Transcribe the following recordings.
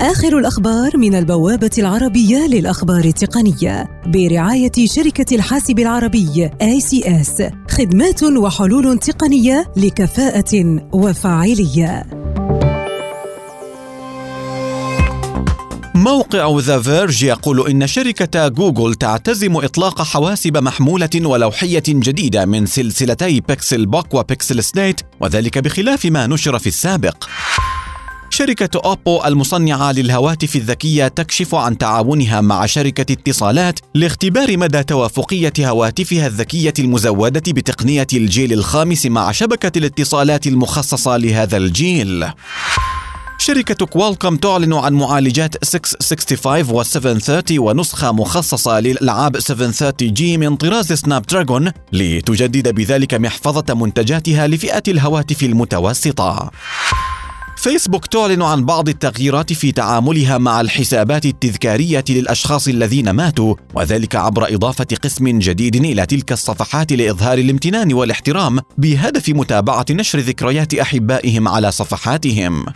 آخر الأخبار من البوابة العربية للأخبار التقنية برعاية شركة الحاسب العربي ACS خدمات وحلول تقنية لكفاءة وفاعلية. موقع ذا فيرج يقول إن شركة جوجل تعتزم إطلاق حواسب محمولة ولوحية جديدة من سلسلتي بيكسل بوك وبيكسل سليت وذلك بخلاف ما نشر في السابق. شركة أوبو المصنعة للهواتف الذكية تكشف عن تعاونها مع شركة اتصالات لاختبار مدى توافقية هواتفها الذكية المزودة بتقنية الجيل الخامس مع شبكة الاتصالات المخصصة لهذا الجيل. شركة كوالكوم تعلن عن معالجات 665 و 730 ونسخة مخصصة للألعاب 730 جي من طراز سناب دراجون لتجدد بذلك محفظة منتجاتها لفئة الهواتف المتوسطة. فيسبوك تعلن عن بعض التغييرات في تعاملها مع الحسابات التذكارية للأشخاص الذين ماتوا وذلك عبر إضافة قسم جديد إلى تلك الصفحات لإظهار الامتنان والاحترام بهدف متابعة نشر ذكريات أحبائهم على صفحاتهم.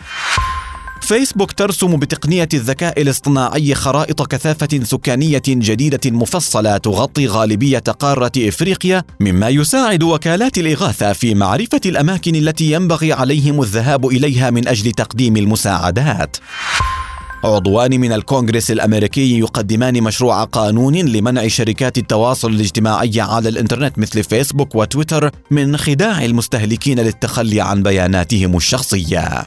فيسبوك ترسم بتقنية الذكاء الاصطناعي خرائط كثافة سكانية جديدة مفصلة تغطي غالبية قارة إفريقيا، مما يساعد وكالات الإغاثة في معرفة الأماكن التي ينبغي عليهم الذهاب إليها من أجل تقديم المساعدات. عضوان من الكونغرس الأمريكي يقدمان مشروع قانون لمنع شركات التواصل الاجتماعي على الإنترنت مثل فيسبوك وتويتر من خداع المستهلكين للتخلي عن بياناتهم الشخصية.